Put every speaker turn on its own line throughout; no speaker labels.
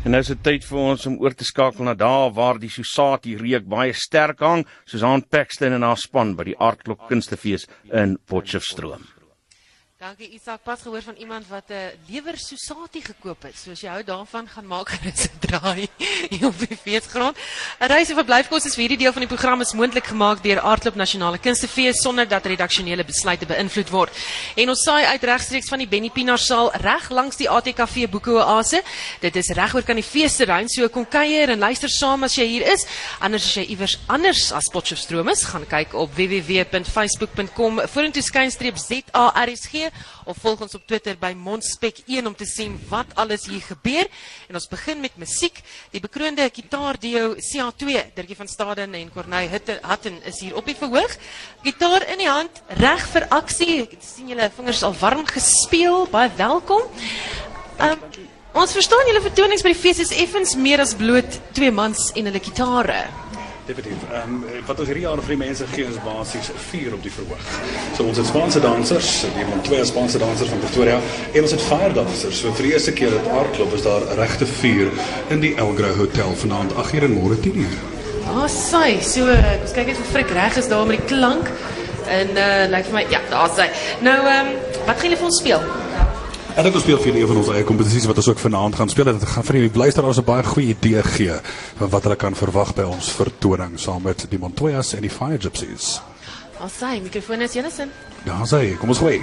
En nou is dit tyd vir ons om oor te skakel na daar waar die Susati reuk baie sterk hang, soos aan Paxton en haar span by die Aardklok Kunstefees in Potchefstroom.
Dankie Isak, pas gehoor van iemand wat 'n lewer Susati gekoop het. So as jy hou daarvan, gaan maak gerus 'n draai hier op die feesgrond. 'n Reis en verblyfkos is vir hierdie deel van die program is moontlik gemaak deur Aardklop Nasionale Kunstefees sonder dat redaksionele besluite beïnvloed word. En ons saai uit regstreeks van die Benny Pinaar saal reg langs die ATKV Boeke Oase. Dit is regoor kan die feesterrein, so kom kuier en luister saam as jy hier is. Anders as jy iewers anders as Potchefstroom is, gaan kyk op www.facebook.com vorentoe skynstreep ZARSG of volg ons op Twitter by Mondspek1 om te sien wat alles hier gebeur. En ons begin met musiek. Die bekroonde gitaarduo CA2, Dirkie van Staden en Corneille Hutton is hier op die verhoog. Gitaar in die hand, reg vir aksie. Ek sien julle vingers al warm gespeel. Baie welkom. Um, ons verstaan julle vertonings by die fees is effens meer as bloot twee mans en hulle gitare.
Definitief. Um, wat ons hierdie jaar vir die mense gee is basies vier op die verhoog. So ons het Spaanse dansers, die van twee Spaanse dansers van Pretoria en ons het fire dansers. So vir die eerste keer het Aardklop is daar regte vier in die Elgrou Hotel vanaand 8uur en môre 10uur.
Ah, sy. So ons kyk net vir Frik reg is daar met die klank. En uh lyk vir my ja, daar's hy. Nou ehm um, wat gaan julle vir ons speel?
En ek speel vir een van ons eie kompetisies wat ons ook vanaand gaan speel. Dit gaan vir die luisteraars 'n baie goeie idee gee van wat hulle kan verwag by ons vertoning saam met die Montoyas en die Fire Gypsies.
Ons sê mikrofoon is Jennison.
Daar sê, kom ons gooi.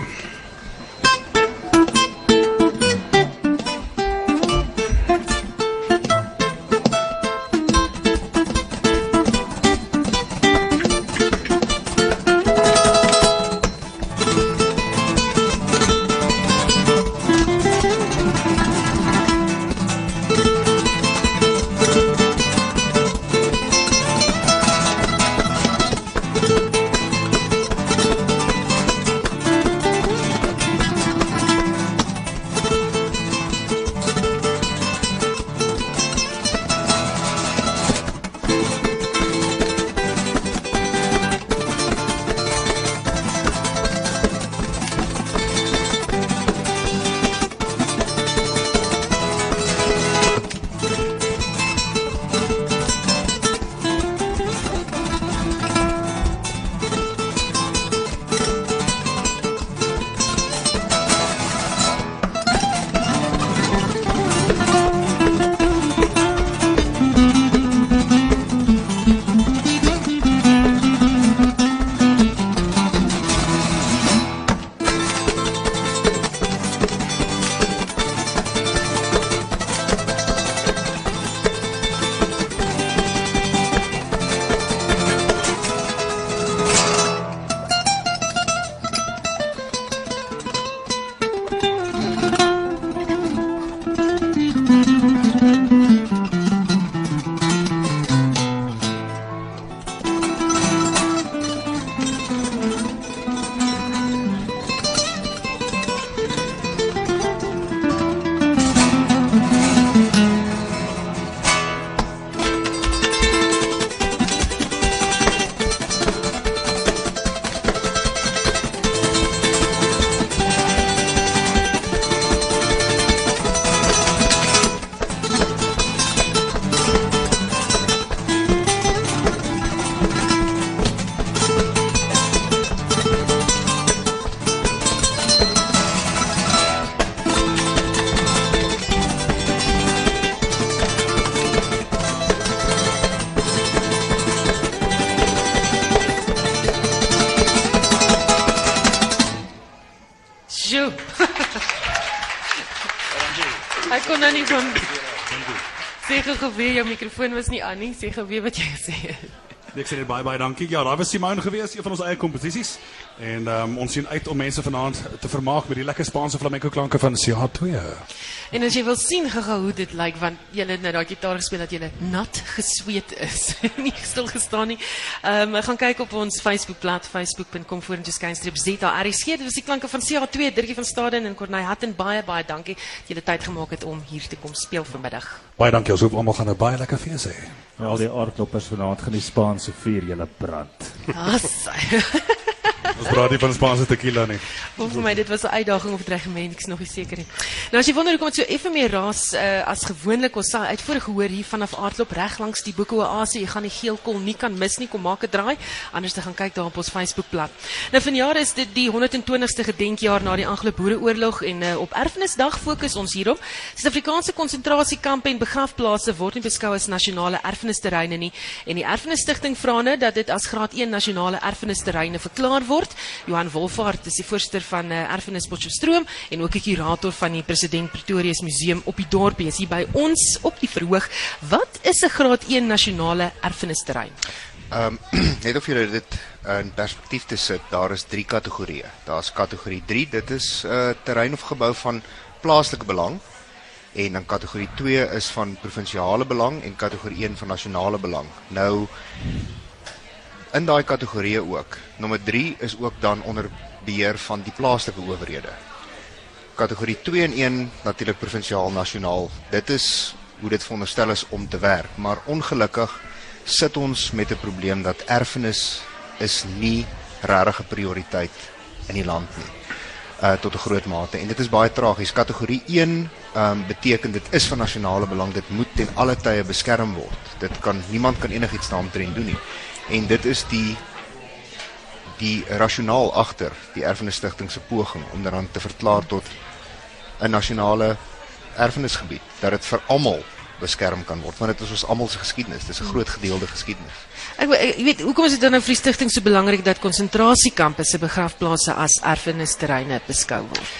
Mikrofoon was nie aan nie. Sê gou weer wat jy gesê het.
Ek sê net baie baie dankie. Ja, daar was Simone gewees, een van ons eie komposisies. En um, ons sien uit om mense vanaand te vermaak met die lekker Spaanse flamenco klanke van CH2.
En as jy wil sien gou hoe dit lyk want jy het nou daai gitaar gespeel dat jy nat gesweet is. nie stil gestaan nie. Um, gaan kyk op ons Facebookblad facebook.com vorentoe skynstreep ZARSG. Dit was die klanke van CH2, Dirkie van Staden en Corneille Hatten. Baie baie dankie dat julle tyd gemaak het om hier te kom speel vanmiddag.
Baie dankie. Ons hoop almal gaan 'n baie lekker fees hê.
Al die aardkloppers vanaand gaan die Spaanse vuur julle brand.
Haai.
Ons praat nie van Spaanse tequila nie.
Of vir my dit was 'n uitdaging of dreigement, ek's nog nie seker nie. Nou as jy wonder hoekom dit so effe meer raas uh, as gewoonlik, ons sal uitvoer gehoor hier vanaf aardloop reg langs die Boeke Oase. Jy gaan die geelkol nie kan mis nie. Kom maak 'n draai. Anders te gaan kyk daar op ons Facebookblad. Nou vanjaar is dit die 120ste gedenkjaar na die Anglo-Boereoorlog en uh, op Erfenisdag fokus ons hierop. Suid-Afrikaanse konsentrasiekampe en begrafplaase word nie beskou as nasionale erfenisterreine nie en die Erfenisstigting vra nou dat dit as graad 1 nasionale erfenisterreine verklaar word. Johan Wolfhard is die voorsteur van uh, Erfenis Potchefstroom en ook die kurator van die President Pretorius Museum op die dorp is hier by ons op die verhoog. Wat is 'n graad 1 nasionale erfenisterrein?
Ehm net of jy dit in perspektief te sit, daar is drie kategorieë. Daar's kategorie 3, dit is 'n uh, terrein of gebou van plaaslike belang en dan kategorie 2 is van provinsiale belang en kategorie 1 van nasionale belang. Nou in daai kategorieë ook. Nommer 3 is ook dan onder beheer van die plaaslike owerhede. Kategorie 2 en 1 natuurlik provinsiaal nasionaal. Dit is hoe dit veronderstel is om te werk, maar ongelukkig sit ons met 'n probleem dat erfenis is nie regtig 'n prioriteit in die land nie. Uh tot 'n groot mate en dit is baie tragies. Kategorie 1 ehm um, beteken dit is van nasionale belang. Dit moet ten alle tye beskerm word. Dit kan niemand kan enigiets daaromtrent doen nie. En dit is die die rasionaal agter die erfenisstigting se poging om dan te verklaar tot 'n nasionale erfenisgebied dat dit vir almal beskerm kan word want dit is ons almal se geskiedenis dis 'n groot gedeelde geskiedenis.
Ek jy weet hoekom is dit dan nou vir die stigting so belangrik dat konsentrasiekampe se begrafplaase as erfenisterreine beskou word?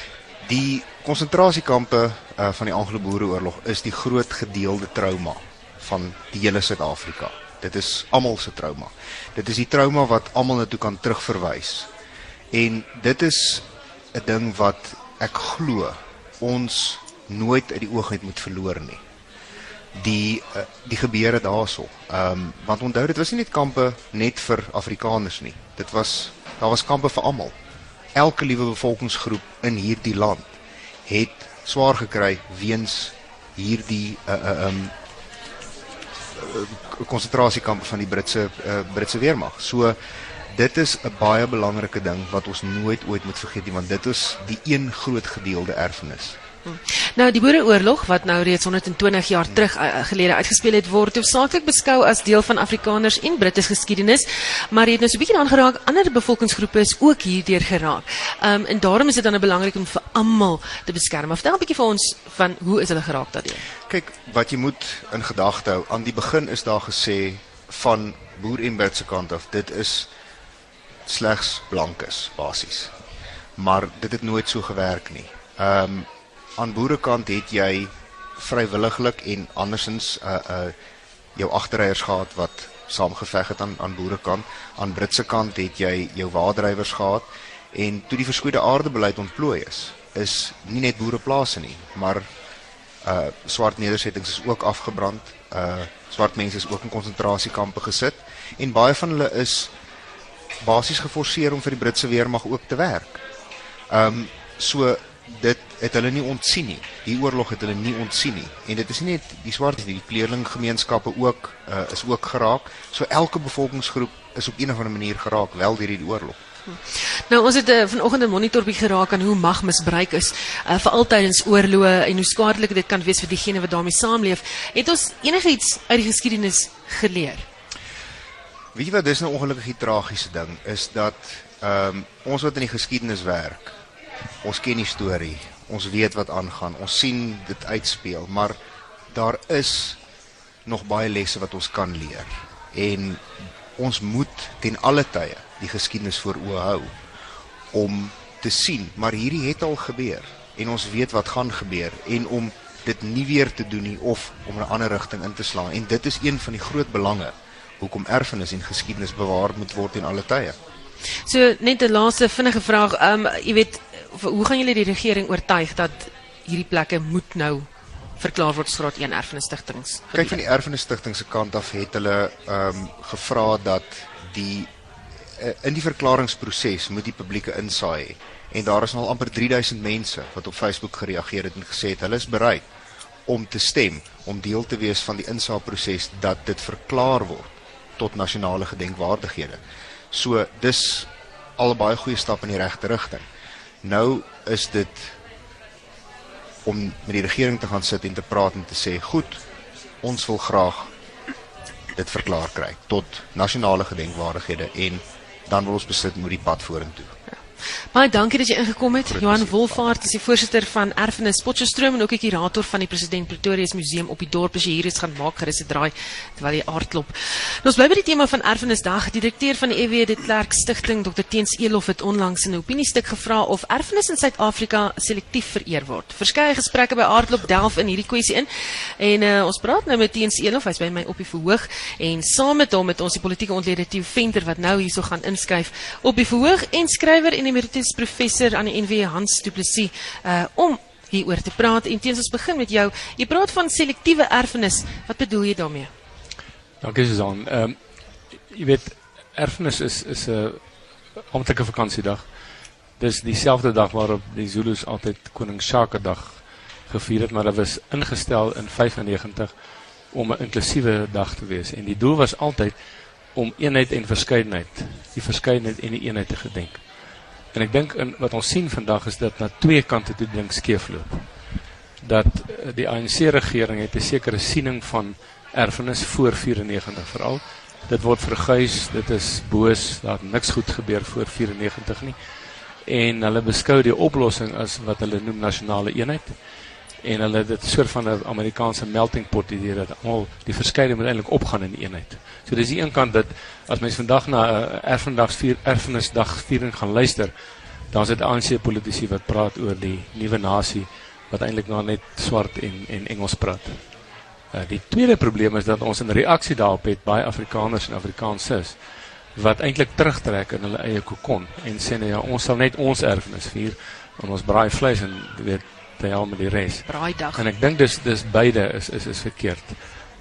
Die konsentrasiekampe uh, van die Anglo-Boereoorlog is die groot gedeelde trauma van die hele Suid-Afrika dit is almal se trauma dit is die trauma wat almal na toe kan terugverwys en dit is 'n ding wat ek glo ons nooit uit die oog uit moet verloor nie. Die uh, die gebeure daarso. Ehm um, want onthou dit was nie net kampe net vir Afrikaners nie. Dit was daar was kampe vir almal. Elke liewe bevolkingsgroep in hierdie land het swaar gekry weens hierdie uh uh um konsentrasiekampe van die Britse uh, Britse weermag. So dit is 'n baie belangrike ding wat ons nooit ooit moet vergeet nie want dit is die een groot gedeelde erfenis.
Nou die Boereoorlog wat nou reeds 120 jaar terug uh, gelede uitgespeel het word hoofsaaklik beskou as deel van Afrikaners en Britte geskiedenis, maar het nou so 'n bietjie aangeraak ander bevolkingsgroepe is ook hierdeur geraak. Um en daarom is dit dan nou belangrik om vir almal te beskerm. Vertel 'n bietjie vir ons van hoe is hulle geraak daardeur?
Kyk, wat jy moet in gedagte hou, aan die begin is daar gesê van boer en Britse kant af, dit is slegs blankes basies. Maar dit het nooit so gewerk nie. Ehm um, aan boerekant het jy vrywilliglik en andersins uh, uh jou agterryers gehad wat saamgeveg het aan aan boerekant. Aan Britse kant het jy jou waardrywers gehad en toe die verskoeide aardebeleid ontplooi is, is nie net boereplase nie, maar uh swart nedersettings is ook afgebrand. Uh swart mense is ook in konsentrasiekampe gesit en baie van hulle is basies geforseer om vir die Britse weermag ook te werk. Um, so dit het hulle nie ontsien nie. Die oorlog het hulle nie ontsien nie. En dit is nie net die swart nie, die kleerlinggemeenskappe ook uh, is ook geraak. So elke bevolkingsgroep is op 'n of ander manier geraak wel deur hierdie oorlog.
Nou ons het uh, vanoggend 'n monitor bi geraak aan hoe mag misbruik is uh, vir altydens oorloë en hoe skadelik dit kan wees vir diegene wat daarmee saamleef. Het ons enigiets uit die geskiedenis geleer?
Weet jy wat dis nou ongelukkig die tragiese ding is dat ehm um, ons wat in die geskiedenis werk ons ken die storie. Ons weet wat aangaan. Ons sien dit uitspeel, maar daar is nog baie lesse wat ons kan leer. En ons moet ten alle tye die geskiedenis voor oë hou om te sien, maar hierdie het al gebeur en ons weet wat gaan gebeur en om dit nie weer te doen nie of om 'n ander rigting in te slaan. En dit is een van die groot belange hoekom erfenis en geskiedenis bewaar moet word in alle tye.
So net 'n laaste vinnige vraag. Ehm um, jy weet hoe gaan julle die regering oortuig dat hierdie plekke moet nou verklaar word as graad 1 erfenisstigtings?
Kyk van die erfenisstigting se kant af het hulle ehm um, gevra dat die uh, in die verklaringsproses moet die publieke insaai en daar is al amper 3000 mense wat op Facebook gereageer het en gesê het hulle is bereid om te stem om deel te wees van die insaaproses dat dit verklaar word tot nasionale gedenkwaardighede. So dis al baie goeie stap in die regte rigting. Nou is dit om met die regering te gaan sit en te praat en te sê, "Goed, ons wil graag dit verklaar kry tot nasionale gedenkwaardighede en dan wil ons besit moet die pad vorentoe."
Baie dankie dat jy ingekom het. Johan Wolfaart is die voorsitter van Erfenis Potchefstroom en ook die kurator van die President Pretorius Museum op die dorp as jy hier is gaan maak gerus 'n draai terwyl jy aardklop. Nou ons bly by die tema van Erfenisdag. Die direkteur van die EW de Klerk Stichting, Dr Teens Elof het onlangs in 'n opiniestuk gevra of erfenis in Suid-Afrika selektief vereer word. Verskeie gesprekke by Aardklop delf in hierdie kwessie in. En uh, ons praat nou met Teens Elof, hy's by my op die verhoog en saam met hom het ons die politieke ontleder Theo Venter wat nou hierso gaan inskuif op die verhoog en skrywer en emeritus professor aan die NWE Hans Du Plessis uh om hieroor te praat. En teens ons begin met jou. Jy praat van selektiewe erfenis. Wat bedoel jy daarmee?
Dankie Susan. Ehm um, jy weet erfenis is is 'n amptelike vakansiedag. Dis dieselfde dag waarop die Zulus altyd Koning Shaka dag gevier het, maar dit was ingestel in 95 om 'n inklusiewe dag te wees en die doel was altyd om eenheid en verskeidenheid, die verskeidenheid en die eenheid te gedenk. En ek dink in wat ons sien vandag is dat na twee kante toe dink skeefloop. Dat uh, die ANC regering het 'n sekere siening van erfenis voor 94 veral. Dit word verguis, dit is boos, het niks goed gebeur voor 94 nie. En hulle beskou die oplossing as wat hulle noem nasionale eenheid en hulle dit soort van 'n Amerikaanse melting pot idee dat almal die verskeidenheid moet eintlik opgaan in eenheid. So dis die een kant dat as mens vandag na 'n uh, erfendagsvier erfenisdag viering gaan luister, dan is dit ANC politici wat praat oor die nuwe nasie wat eintlik nou net swart en en Engels praat. Uh, die tweede probleem is dat ons in reaksie daarop het baie Afrikaners en Afrikaanses wat eintlik terugtrek in hulle eie kokon en sê nou ja, ons sal net ons erfenis vier en ons braai vleis en weet te hel met die res.
Braai dag.
En ek dink dis dis beide is is is verkeerd.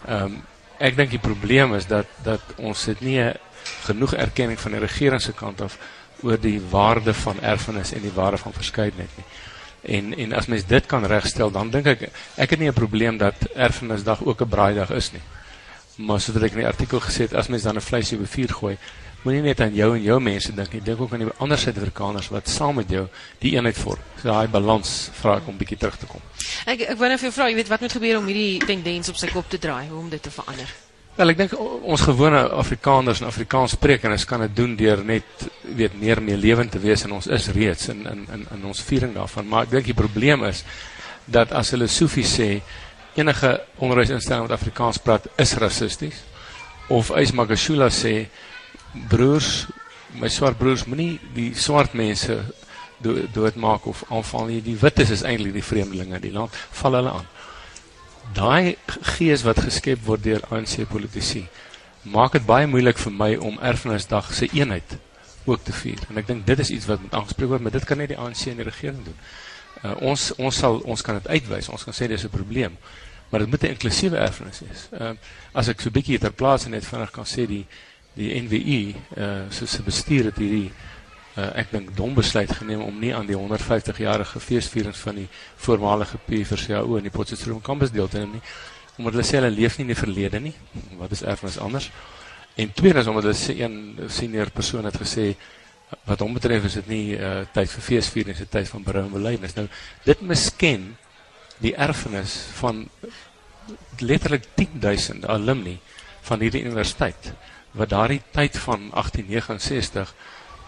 Ehm um, ek dink die probleem is dat dat ons het nie genoeg erkenning van die regering se kant af oor die waarde van erfenis en die waarde van verskeidenheid nie. En en as mens dit kan regstel, dan dink ek ek het nie 'n probleem dat erfenisdag ook 'n braaidag is nie. Maar soos ek in die artikel gesê het, as mens dan 'n vleisie op vuur gooi, moenie net aan jou en jou mense dink nie, dink ook aan die ander Suid-Afrikaners wat saam met jou die eenheid vorm. So daai balans vra ek om bietjie terug te kom.
Ek ek wou net vir jou vra, jy weet wat moet gebeur om hierdie tendens op sy kop te draai, hoe om dit te verander?
Wel, ek dink ons gewone Afrikaners en Afrikaans sprekers kan dit doen deur net weet meer meer lewend te wees en ons is reeds in in in in ons viering daarvan. Maar ek dink die probleem is dat as hulle Sufi sê enige onderwysinstelling wat Afrikaans praat is rassisties of Ys Magashula sê broers, my swart broers moenie die swart mense do doodmaak of aanval nie. Die wites is eintlik die vreemdelinge in die land. Val hulle aan. Daai gees wat geskep word deur ANC politici maak dit baie moeilik vir my om erfenisdag se eenheid ook te vier. En ek dink dit is iets wat moet aangespreek word, maar dit kan net die ANC en die regering doen. Uh, ons ons sal ons kan dit uitwys. Ons kan sê dis 'n probleem. Maar dit moet 'n inklusiewe erfenis wees. Uh, as ek so 'n bietjie ter plaatse net vinnig kan sê die die NWI uh soos se bestuur het hierdie uh ek dink dom besluit geneem om nie aan die 150 jarige feesvierings van die voormalige PVCAO in die Potchefstroom kampus deel te neem nie omdat hulle sê hulle leef nie in die verlede nie. Wat is erfenis anders? En tweedens omdat hulle sê een senior persoon het gesê wat hom betref is dit nie uh tyd vir feesvierings dit tyd van berou en belydenis. Nou dit misken die erfenis van letterlik 10000 alumni van hierdie universiteit wat daardie tyd van 1869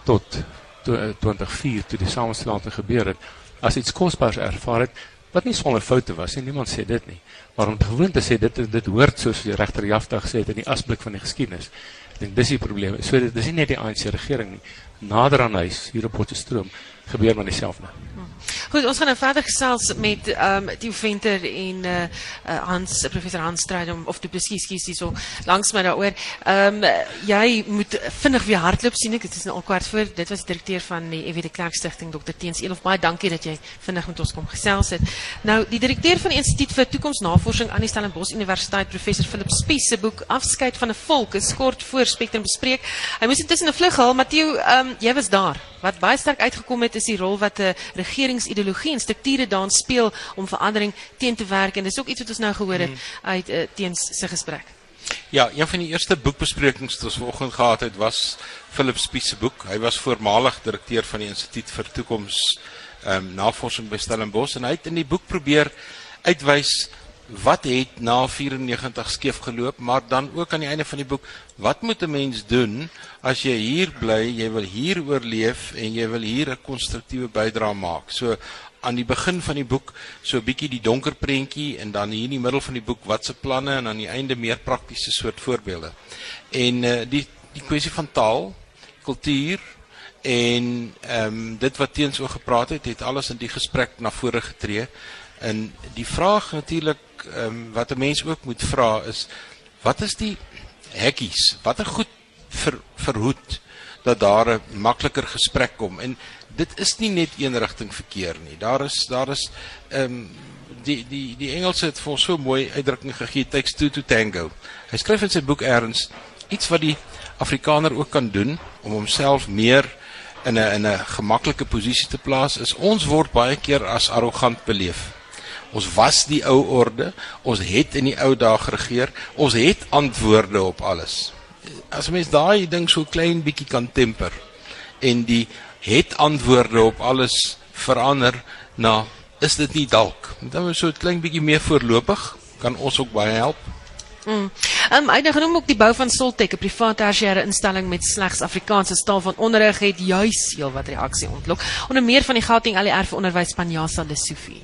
tot 2004 toe die samestelling gebeur het as iets kosbaars ervaar het wat nie sonder foute was nie niemand sê dit nie. Maar om gewoon te sê dit dit hoort soos die regter Jafta gesê het in die asblik van die geskiedenis. Ek dink dis die probleem. So dit is nie net die ANC regering nie. Nader aan huis hier op Potchefstroom gebeur maar dieselfde
Goed, ons gaan nou verder gesels met ehm um, die venter en eh uh, Hans professor Hans Strydom of die presies kies hierso langs my daaroor. Ehm um, jy moet vinnig weer hardloop sien ek dit is nou al kwart voor. Dit was die direkteur van die EW de Klerk Stichting Dr Teens Elof. Baie dankie dat jy vinnig met ons kom gesels het. Nou die direkteur van die Instituut vir Toekomsnavorsing aan die Stellenbosch Universiteit professor Philip Spies se boek Afskeid van 'n volk is kort voor Spectrum bespreek. Hy moes intussen 'n vlug haal. Matthieu, ehm um, jy was daar. Wat baie sterk uitgekom het is die rol wat 'n uh, regeringsideologie en strukture daarin speel om verandering teen te werk en dis ook iets wat ons nou gehoor het mm. uit uh, teens se gesprek.
Ja, een van die eerste boekbesprekings wat ons vanoggend gehad het was Philip Spies se boek. Hy was voormalig direkteur van die Instituut vir Toekoms ehm um, Navorsing by Stellenbosch en hy het in die boek probeer uitwys wat het na 94 skeef geloop, maar dan ook aan die einde van die boek, wat moet 'n mens doen as jy hier bly, jy wil hier oorleef en jy wil hier 'n konstruktiewe bydrae maak. So aan die begin van die boek so 'n bietjie die donker prentjie en dan hier in die middel van die boek wat se planne en aan die einde meer praktiese soort voorbeelde. En uh, die die kwessie van taal, kultuur en ehm um, dit wat teens oor gepraat het, het alles in die gesprek na vore getree. En die vraag natuurlik ehm um, wat 'n mens ook moet vra is wat is die hekkies? Wat 'n goed ver, verhoed dat daar 'n makliker gesprek kom. En dit is nie net een rigting verkeer nie. Daar is daar is ehm um, die die die Engelse het vir so mooi uitdrukking gegee takes two to tango. Hy skryf in sy boek erns iets wat die Afrikaner ook kan doen om homself meer in 'n in 'n gemaklike posisie te plaas is ons word baie keer as arrogant beleef. Ons was die ou orde. Ons het in die ou dae geregeer. Ons het antwoorde op alles. As mens daai ding so klein bietjie kan temper en die het antwoorde op alles verander na is dit nie dalk. Dan is so 'n klein bietjie meer voorlopig kan ons ook baie help.
Mm. Um, hy het genoem ook die bou van Soltech, 'n private tersiêre instelling met slegs Afrikaanse taal van onderrig het juis heel wat reaksie ontlok. Onder meer van die Gauteng ALR vir onderwys Panjasa Lesofie.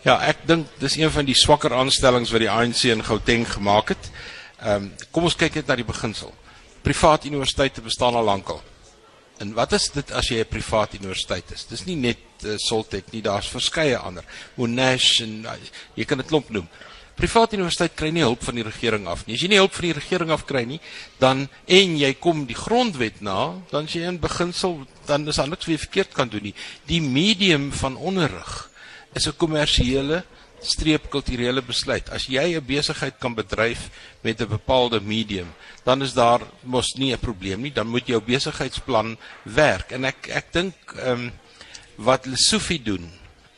Ja, ek dink dis een van die swakker aanstellings wat die ANC in Gauteng gemaak het. Ehm um, kom ons kyk net na die beginsel. Privaat universiteite bestaan al lankal. En wat is dit as jy 'n privaat universiteit is? Dis nie net uh, Soltech nie, daar's verskeie ander. Monash en uh, jy kan dit klomp noem. Privaat universiteit kry nie hulp van die regering af nie. As jy nie hulp van die regering af kry nie, dan en jy kom die grondwet na, dan jy in beginsel dan is daar niks wat jy verkeerd kan doen nie. Die medium van onderrig is 'n kommersiële streep kulturele besluit. As jy 'n besigheid kan bedryf met 'n bepaalde medium, dan is daar mos nie 'n probleem nie. Dan moet jou besigheidsplan werk. En ek ek dink ehm um, wat Lesofie doen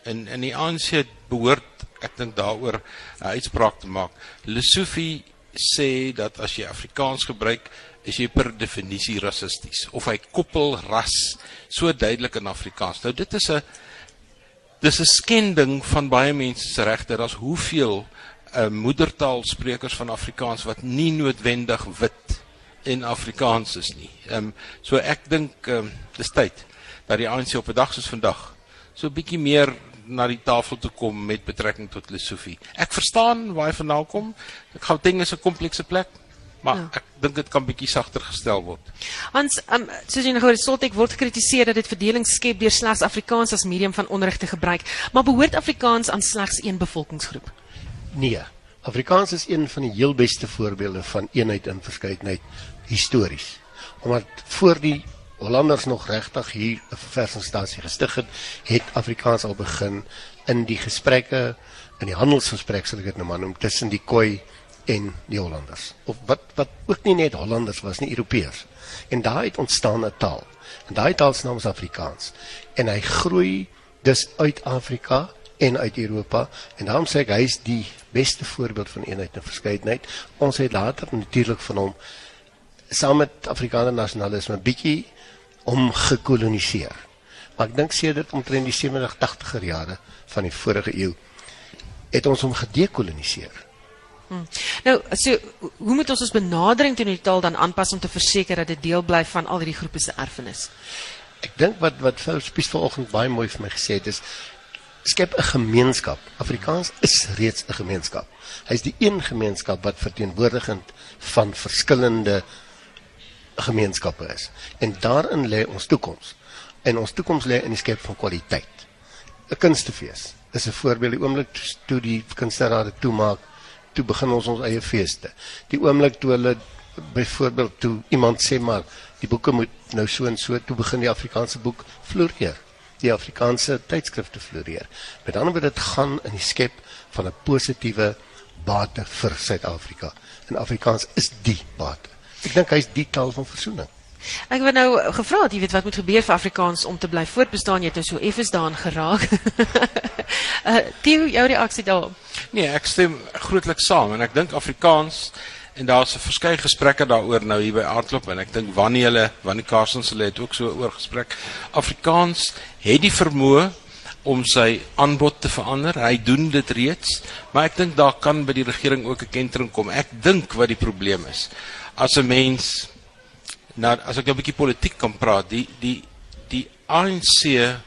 in in die ANC behoort ek dink daaroor 'n uitspraak te maak. Lesofie sê dat as jy Afrikaans gebruik is jy per definisie rassisties of hy koppel ras so duidelik in Afrikaans. Nou dit is 'n dis 'n skending van baie mense se regte. Daar's hoeveel uh, moedertaalsprekers van Afrikaans wat nie noodwendig wit en Afrikaans is nie. Ehm um, so ek dink ehm um, dis tyd dat die ANC op 'n dag soos vandag so 'n bietjie meer na die tafel toe kom met betrekking tot Lesofie. Ek verstaan waar hy vandaan kom. Ek gou ding is 'n komplekse plek. Maar ja. ek dink dit kan bietjie sagter gestel word.
Hans, um, soos jy nou gehoor het, Soltek word gekritiseer dat dit verdeling skep deur slegs Afrikaans as medium van onderrig te gebruik, maar behoort Afrikaans aan slegs een bevolkingsgroep?
Nee. Afrikaans is een van die heel beste voorbeelde van eenheid en verskeidenheid histories. Omdat voor die Hollanders nog regtig hier 'n verversingsstasie gestig het, het Afrikaans al begin in die gesprekke, in die handelsgesprekke, sal ek dit nou maar noem, tussen die Khoi en die Hollanders. Of wat wat ook nie net Hollanders was nie, Europeërs. En daar het ontstaan 'n taal. En daai taal se naam is Afrikaans. En hy groei dus uit Afrika en uit Europa en daarom sê ek hy is die beste voorbeeld van eenheid en verskeidenheid. Ons het later natuurlik van hom saam met Afrikaner nasionalisme bietjie om gekoloniseer. Maar ek dink sedert omtrent die 70 80er jare van die vorige eeu het ons hom gedekoloniseer.
Hmm. Nou, so hoe moet ons ons benadering teenoor die taal dan aanpas om te verseker dat dit deel bly van al hierdie groepe se erfenis?
Ek dink wat wat Phil Spies vanoggend baie mooi vir my gesê het is skep 'n gemeenskap. Afrikaans is reeds 'n gemeenskap. Hy's die een gemeenskap wat verteenwoordigend van verskillende gemeenskappe is. En daarin lê ons toekoms. En ons toekoms lê in die skep van kwaliteit. 'n Kunstefees is 'n voorbeeld. Die oomblik toe die kunsterade toemaak toe begin ons ons eie feeste. Die oomblik toe hulle byvoorbeeld toe iemand sê maar die boeke moet nou so en so toe begin die Afrikaanse boek floreer. Die Afrikaanse tydskrifte floreer. Met ander woorde dit gaan in die skep van 'n positiewe bate vir Suid-Afrika. En Afrikaans is die bate. Ek dink hy's die taal van versoening.
Ek het nou gevra, jy weet wat moet gebeur vir Afrikaans om te bly voortbestaan? Jy het nou so effens daarin geraak. uh Theo, jou reaksie daarop?
Nee, ek stem grootliks saam en ek dink Afrikaans en daar's 'n verskeie gesprekke daaroor nou hier by Aardklop en ek dink wanneer hulle wanneer Carson se het ook so oor gesprek. Afrikaans het die vermoë om sy aanbod te verander. Hy doen dit reeds, maar ek dink daar kan by die regering ook 'n kentering kom. Ek dink wat die probleem is. As 'n mens nou as ek 'n bietjie politiek kan praat, die die die ANC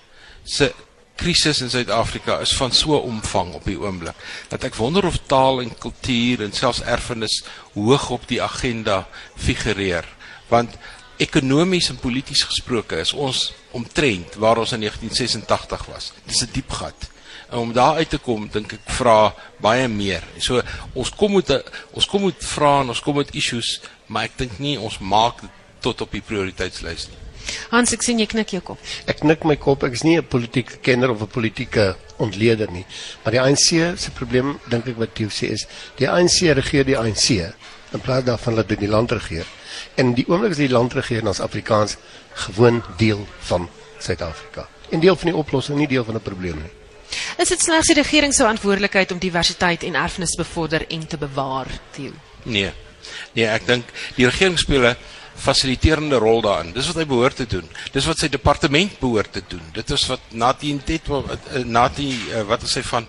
se krisis in Suid-Afrika is van so omvang op die oomblik dat ek wonder of taal en kultuur en selfs erfenis hoog op die agenda figureer. Want ekonomies en polities gesproke is ons omtrent waar ons in 1986 was. Dis 'n diep gat. En om daar uit te kom dink ek vra baie meer. So ons kom met 'n ons kom met vra en ons kom met issues maar ek dink nie ons maak dit tot op die prioriteitslys nie
Hans, ek sien jy knik jou kop.
Ek knik my kop. Ek is nie 'n politieke kenner of 'n politieke ontleder nie. Maar die ANC se probleem dink ek wat jy sê is, die ANC regeer die ANC in plaas daarvan dat dit die land regeer. En die oomblik as die land regeer dan is Afrikaans gewoon deel van Suid-Afrika. En deel van die oplossing, nie deel van 'n probleem nie.
Is dit slegs die regering se verantwoordelikheid om diversiteit en erfenis bevorder en te bewaar, Theo?
Nee. Nee, ek dink die regering speel 'n fasiliterende rol daarin. Dis wat hy behoort te doen. Dis wat sy departement behoort te doen. Dit is wat Nati Intet Nati uh, wat is hy van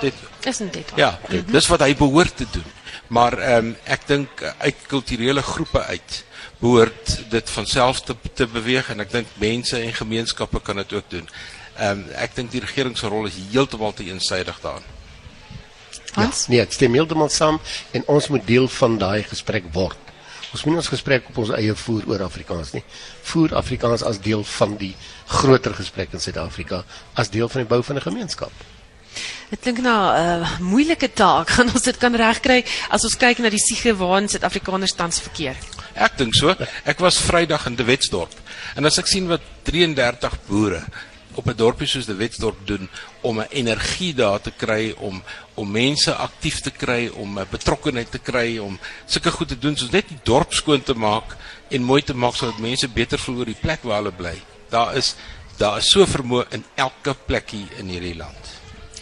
dit is dit.
Ja, mm -hmm. dis wat hy behoort te doen. Maar ehm um, ek dink uit kulturele groepe uit behoort dit van self te te beweeg en ek dink mense en gemeenskappe kan dit ook doen. Ehm um, ek dink die regering se rol is heeltemal te eensaidig daarin.
Hans? Ja, nee, ek stem heeltemal saam en ons moet deel van daai gesprek word. Ons moet ons gesprek op ons eie voer oor Afrikaans nie. Voer Afrikaans as deel van die groter gesprek in Suid-Afrika as deel van die bou van 'n gemeenskap.
Dit klink na 'n uh, moeilike taak. Gaan ons dit kan regkry as ons kyk na die siege waarin Suid-Afrikaners tans verkeer?
Ek dink so. Ek was Vrydag in De Wetsdorp en as ek sien wat 33 boere op 'n dorpie soos De Wetsdorp doen om 'n energie daar te kry om om mense aktief te kry, om 'n betrokkeheid te kry, om sulke goed te doen soos net die dorp skoon te maak en mooi te maak sodat mense beter voel oor die plek waar hulle bly. Daar is daar is so vermoë in elke plekkie in hierdie land.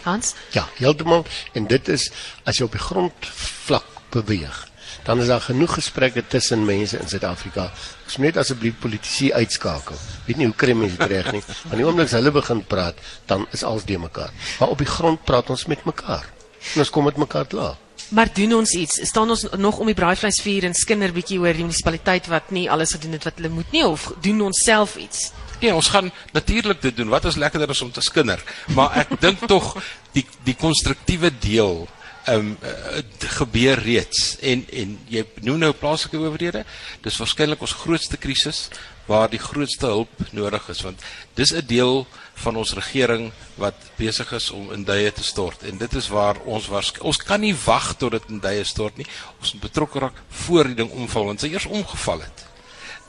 Hans?
Ja, heeltemal en dit is as jy op die grond vlak beweeg dan is daar genoeg gesprekke tussen mense in Suid-Afrika. Ons moet net asseblief politici uitskakel. Weet nie hoe kry mense dit reg nie. Want die oomblik as hulle begin praat, dan is alles de mekaar. Maar op die grond praat ons met mekaar. En ons kom met mekaar klaar.
Maar doen ons iets? Staan ons nog om die braaivleisvuur en skinder bietjie oor die munisipaliteit wat nie alles gedoen het wat hulle moet nie of doen ons self iets?
Nee, ons gaan natuurlik dit doen. Wat is lekkerder as om te skinder? Maar ek dink tog die die konstruktiewe deel ehm um, gebeur reeds. En en jy noem nou plaaslike owerhede. Dis waarskynlik ons grootste krisis waar die grootste hulp nodig is want dis 'n deel van ons regering wat besig is om in duie te stort. En dit is waar ons was ons kan nie wag tot dit in duie stort nie. Ons moet betrokke raak voor die ding omval want as hy eers omgeval het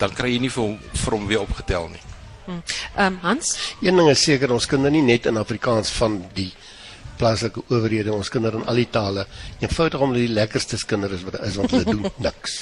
dan kry jy nie vir hom vir hom weer opgetel nie.
Hm. ehm um, Hans?
Een ding is seker ons kinders nie net in Afrikaans van die plaaslike owerhede ons kinders in al die tale eenvoudig omdat die lekkerste kinders is wat is want hulle doen niks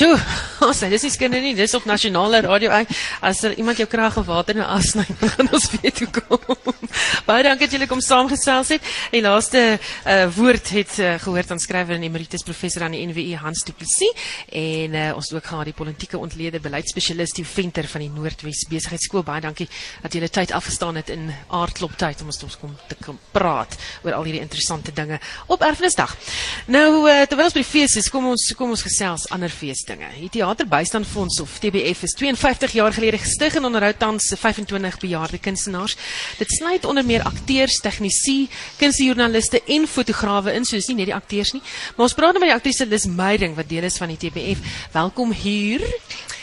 Sjoe, ons dis nie skinder nie, dis op nasionale radio. As er iemand jou krag en water nou afsny, gaan ons weet hoe kom. Baie dankie dat julle kom saamgesels het. Die laaste uh, woord het uh, gehoor aan skrywer en emeritus professor aan die NWU Hans Du Plessis en uh, ons ook gehad die politieke ontleder beleidsspesialis die venter van die Noordwes Besigheidsskool. Baie dankie dat julle tyd afgestaan het in aardklop tyd om ons ons kom te kom praat oor al hierdie interessante dinge op Erfenisdag. Nou uh, terwyl ons by die fees is, kom ons kom ons gesels ander feesdinge. Die Theaterbystandfonds of TBF is 52 jaar gelede gestig en onderhou tans 25 bejaarde kunstenaars. Dit sluit onder meer akteurs, tegnisi, kunstjoernaliste en fotograwe in, soos nie net die akteurs nie. Maar ons praat nou met die aktrise Lis Meyding wat deel is van die TBF. Welkom hier.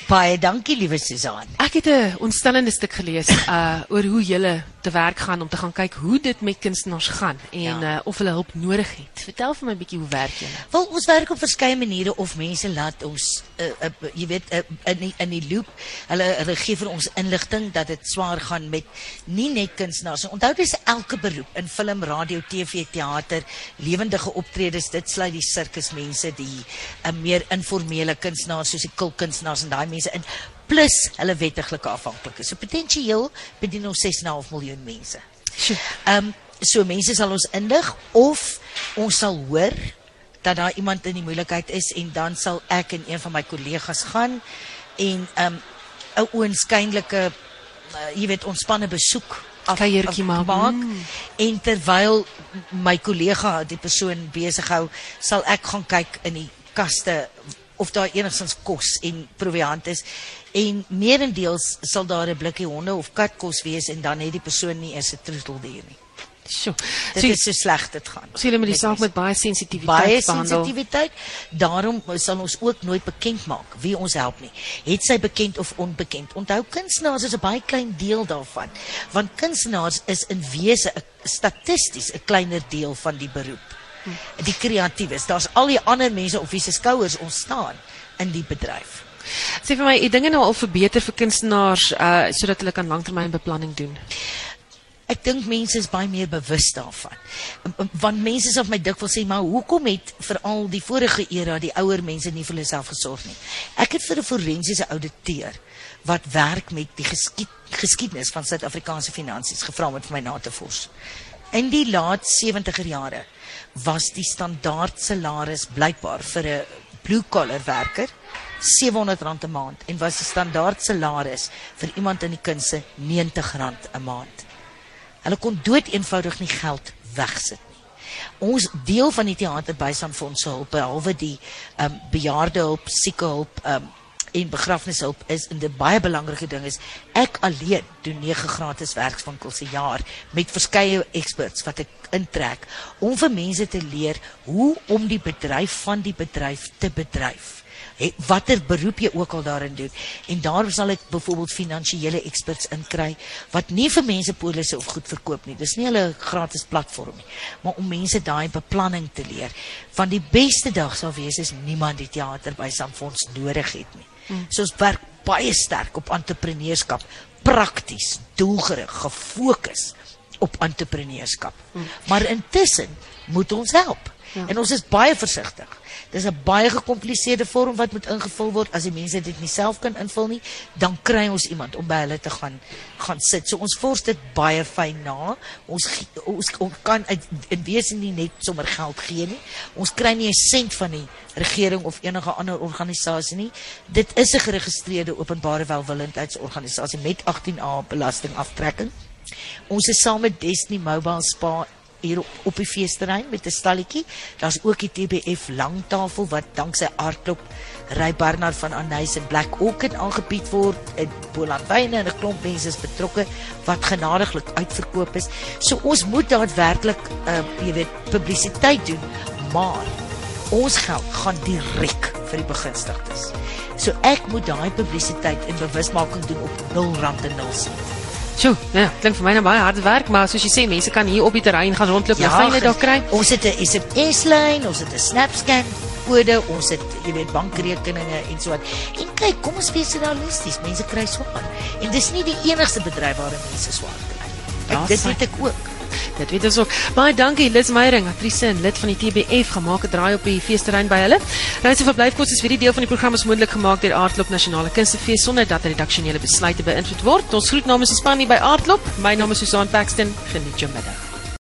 Baie dankie, liewe Susan.
Ek het 'n ontstellende stuk gelees uh oor hoe julle te werk gaan om te gaan kyk hoe dit met kunstenaars gaan en ja. uh, of hulle hulp nodig het. Vertel vir my 'n bietjie hoe werk julle?
Wel, ons werk op verskeie maniere of mense laat ons uh, uh, jy weet uh, in die, in die loop. Hulle gee vir ons inligting dat dit swaar gaan met nie net kunstenaars. Onthou dis elke beroep in film, radio, TV, teater, lewendige optredes. Dit sluit die sirkusmense, die uh, meer informele kunstenaars soos die kulkunstenaars en daai mense in plus hulle wettiglike afhanklikes. So potensieel bedien ons 6.5 miljoen mense. Ehm um, so mense sal ons indig of ons sal hoor dat daar iemand in die moeilikheid is en dan sal ek en een van my kollegas gaan en um 'n oënskynlike uh, jy weet ontspanne besoek af-
Kuiertjie
af-
maak. Mm.
en terwyl my kollega die persoon besig hou sal ek gaan kyk in die kaste of daar enigstens kos en proviant is en meerendeels sal daar 'n blikkie honde of katkos wees en dan het die persoon nie eers 'n troeteldier nie
Sjoe.
dit
So,
is so sleg dit gaan
so julle met die saak met baie sensitiwiteit
baie
behandel.
sensitiwiteit. Daarom sal ons ook nooit bekend maak wie ons help nie. Het sy bekend of onbekend. Onthou kunstenaars is 'n baie klein deel daarvan. Want kunstenaars is in wese 'n- statisties 'n kleiner deel van die beroep. Die kreatiewes. Daar's al die ander mense op wie se skouers ons staan in die bedryf.
Sê vir my, die dinge nou al verbeter vir kunstenaars uh sodat hulle kan langtermynbeplanning doen.
Ek dink mense is baie meer bewus daarvan. Want mense sal vir my dikwels sê, "Maar hoekom het veral die vorige era die ouer mense nie vir hulle self gesorg nie?" Ek het vir 'n forensiese ouditeur wat werk met die geskied, geskiedenis van Suid-Afrikaanse finansies gevra om dit vir my na te vors. In die laat 70er jare was die standaard salaris blykbaar vir 'n blue collar werker R700 'n maand en was die standaard salaris vir iemand in die kunste R90 'n maand. Hulle kon dood eenvoudig nie geld wegsit nie. Ons deel van die teaterbystandsfonds se hulp behalwe die ehm um, bejaardehulp, siekehulp ehm um, en begrafnishulp is en 'n baie belangrike ding is ek alleen doen 9 gratis werkswinkels 'n jaar met verskeie experts wat ek intrek om vir mense te leer hoe om die bedryf van die bedryf te bedryf watter beroep jy ook al daarin doen. En daarom sal ek byvoorbeeld finansiële experts inkry wat nie vir mense polisse of goed verkoop nie. Dis nie hulle gratis platform nie, maar om mense daai beplanning te leer. Want die beste dag sal wees as niemand die teater by Samfonds nodig het nie. Hmm. So ons werk baie sterk op entrepreneurskap, prakties, doelgerig, gefokus op entrepreneurskap. Hmm. Maar intussen moet ons help. Ja. En ons is baie versigtig. Dis 'n baie gekompliseerde vorm wat moet ingevul word. As die mense dit nie self kan invul nie, dan kry ons iemand om by hulle te gaan gaan sit. So ons vors dit baie fyn na. Ons ons, ons kan uit- in wese nie net sommer geld gee nie. Ons kry nie 'n sent van die regering of enige ander organisasie nie. Dit is 'n geregistreerde openbare welwillendheidsorganisasie met 18A belastingaftrekking. Ons is saam met Destiny Mobile Spa hier op, die feesterrein met 'n stalletjie. Daar's ook die TBF langtafel wat danksy Aardklop Ry Barnard van Anys en Black Orchid aangebied word in Bolandwyne en 'n klomp mense is betrokke wat genadiglik uitverkoop is. So ons moet daadwerklik uh, jy weet publisiteit doen, maar ons geld gaan direk vir die begunstigdes. So ek moet daai publisiteit en bewusmaking doen op 0 rand en 0 sent.
Sjoe, ja, klink vir my nou baie hard werk, maar soos jy sê, mense kan hier op die terrein gaan rondloop en fyne daar kry.
Ons het 'n SMS-lyn, ons het 'n SnapScan kode, ons het jy weet bankrekeninge en so aan. En kyk, kom ons wees realisties, mense kry swaar. En dis nie die enigste bedryf waar mense swaar kry.
Ja,
Ek, dit
sy-
weet ek ook.
Dit weet ons ook. Baie dankie Liz Meyering, aktrise en lid van die TBF, gemaak 'n draai op die feesterrein by hulle. Reis en verblyfkoste is vir die deel van die program is moontlik gemaak deur Aardklop Nasionale Kunstefees sonder dat redaksionele besluite beïnvloed word. Ons groet namens die span hier by Aardklop. My naam is Susan Paxton. Geniet jou middag.